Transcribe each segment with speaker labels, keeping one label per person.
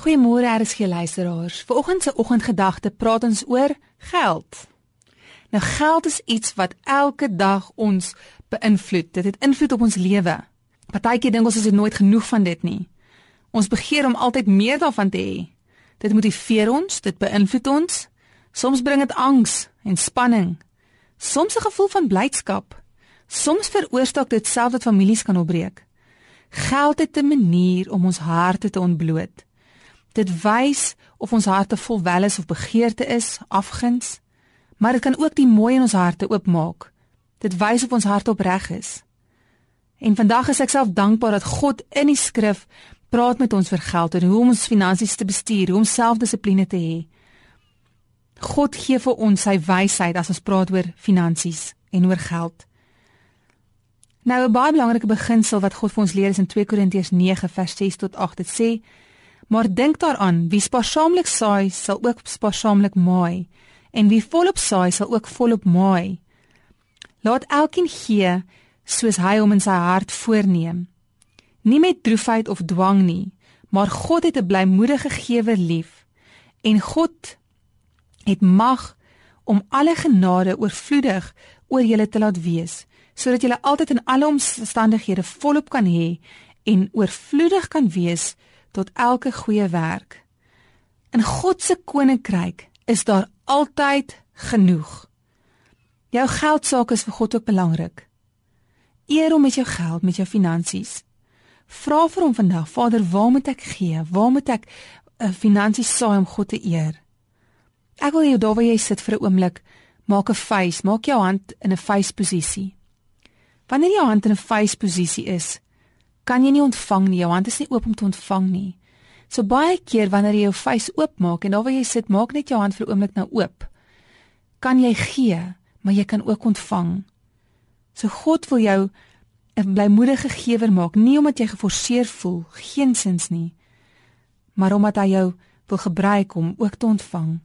Speaker 1: Goeiemôre RSG luisteraars. Vanoggend se oggendgedagte praat ons oor geld. Nou geld is iets wat elke dag ons beïnvloed. Dit het invloed op ons lewe. Partykeer dink ons ons het nooit genoeg van dit nie. Ons begeer om altyd meer daarvan te hê. Dit motiveer ons, dit beïnvloed ons. Soms bring dit angs en spanning. Soms 'n gevoel van blydskap. Soms veroorsaak dit self dat families kan opbreek. Geld het 'n manier om ons harte te ontbloot. Dit wys of ons harte vol welis of begeerte is, afguns, maar dit kan ook die mooi in ons harte oopmaak. Dit wys of ons hart opreg is. En vandag is ek self dankbaar dat God in die skrif praat met ons vir geld en hoe om ons finansies te bestuur, hoe om selfdissipline te hê. God gee vir ons sy wysheid as ons praat oor finansies en oor geld. Nou 'n baie belangrike beginsel wat God vir ons leer is in 2 Korintiërs 9 vers 6 tot 8. Dit sê: Maar dink daaraan, wie spaarsaamlik saai, sal ook spaarsaamlik maai, en wie volop saai, sal ook volop maai. Laat elkeen gee soos hy hom in sy hart voorneem. Nie met droefheid of dwang nie, maar God het 'n blymoedige gewer lief. En God het mag om alle genade oorvloedig oor julle te laat wees sodat jy altyd in alle omstandighede volop kan hê en oorvloedig kan wees tot elke goeie werk. In God se koninkryk is daar altyd genoeg. Jou geldsaak is vir God ook belangrik. Eer hom met jou geld, met jou finansies. Vra vir hom vandag, Vader, waar moet ek gee? Waar moet ek 'n eh, finansies saai om God te eer? Ek wil jou daar waar jy sit vir 'n oomblik maak 'n face, maak jou hand in 'n face posisie. Wanneer jou hand in 'n face posisie is, kan jy nie ontvang nie. Jou hand is nie oop om te ontvang nie. So baie keer wanneer jy jou face oopmaak en daar waar jy sit, maak net jou hand vir 'n oomblik nou oop. Kan jy gee, maar jy kan ook ontvang. So God wil jou 'n blymoedige gewer maak, nie omdat jy geforseer voel, geensins nie, maar omdat hy jou wil gebruik om ook te ontvang.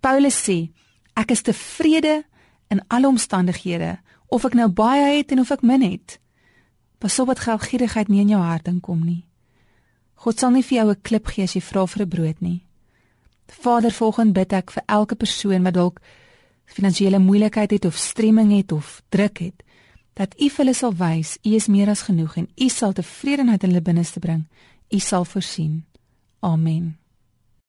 Speaker 1: Paulus sê, ek is tevrede in alle omstandighede of ek nou baie het en of ek min het. Pas op dat geldgierigheid nie in jou hart inkom nie. God sal nie vir jou 'n klip gee as jy vra vir 'n brood nie. Vader, volgens bid ek vir elke persoon wat dalk finansiële moeilikheid het of stremming het of druk het, dat U hulle sal wys U is meer as genoeg en U sal tevredenheid in hulle binneste bring. U sal voorsien. Amen.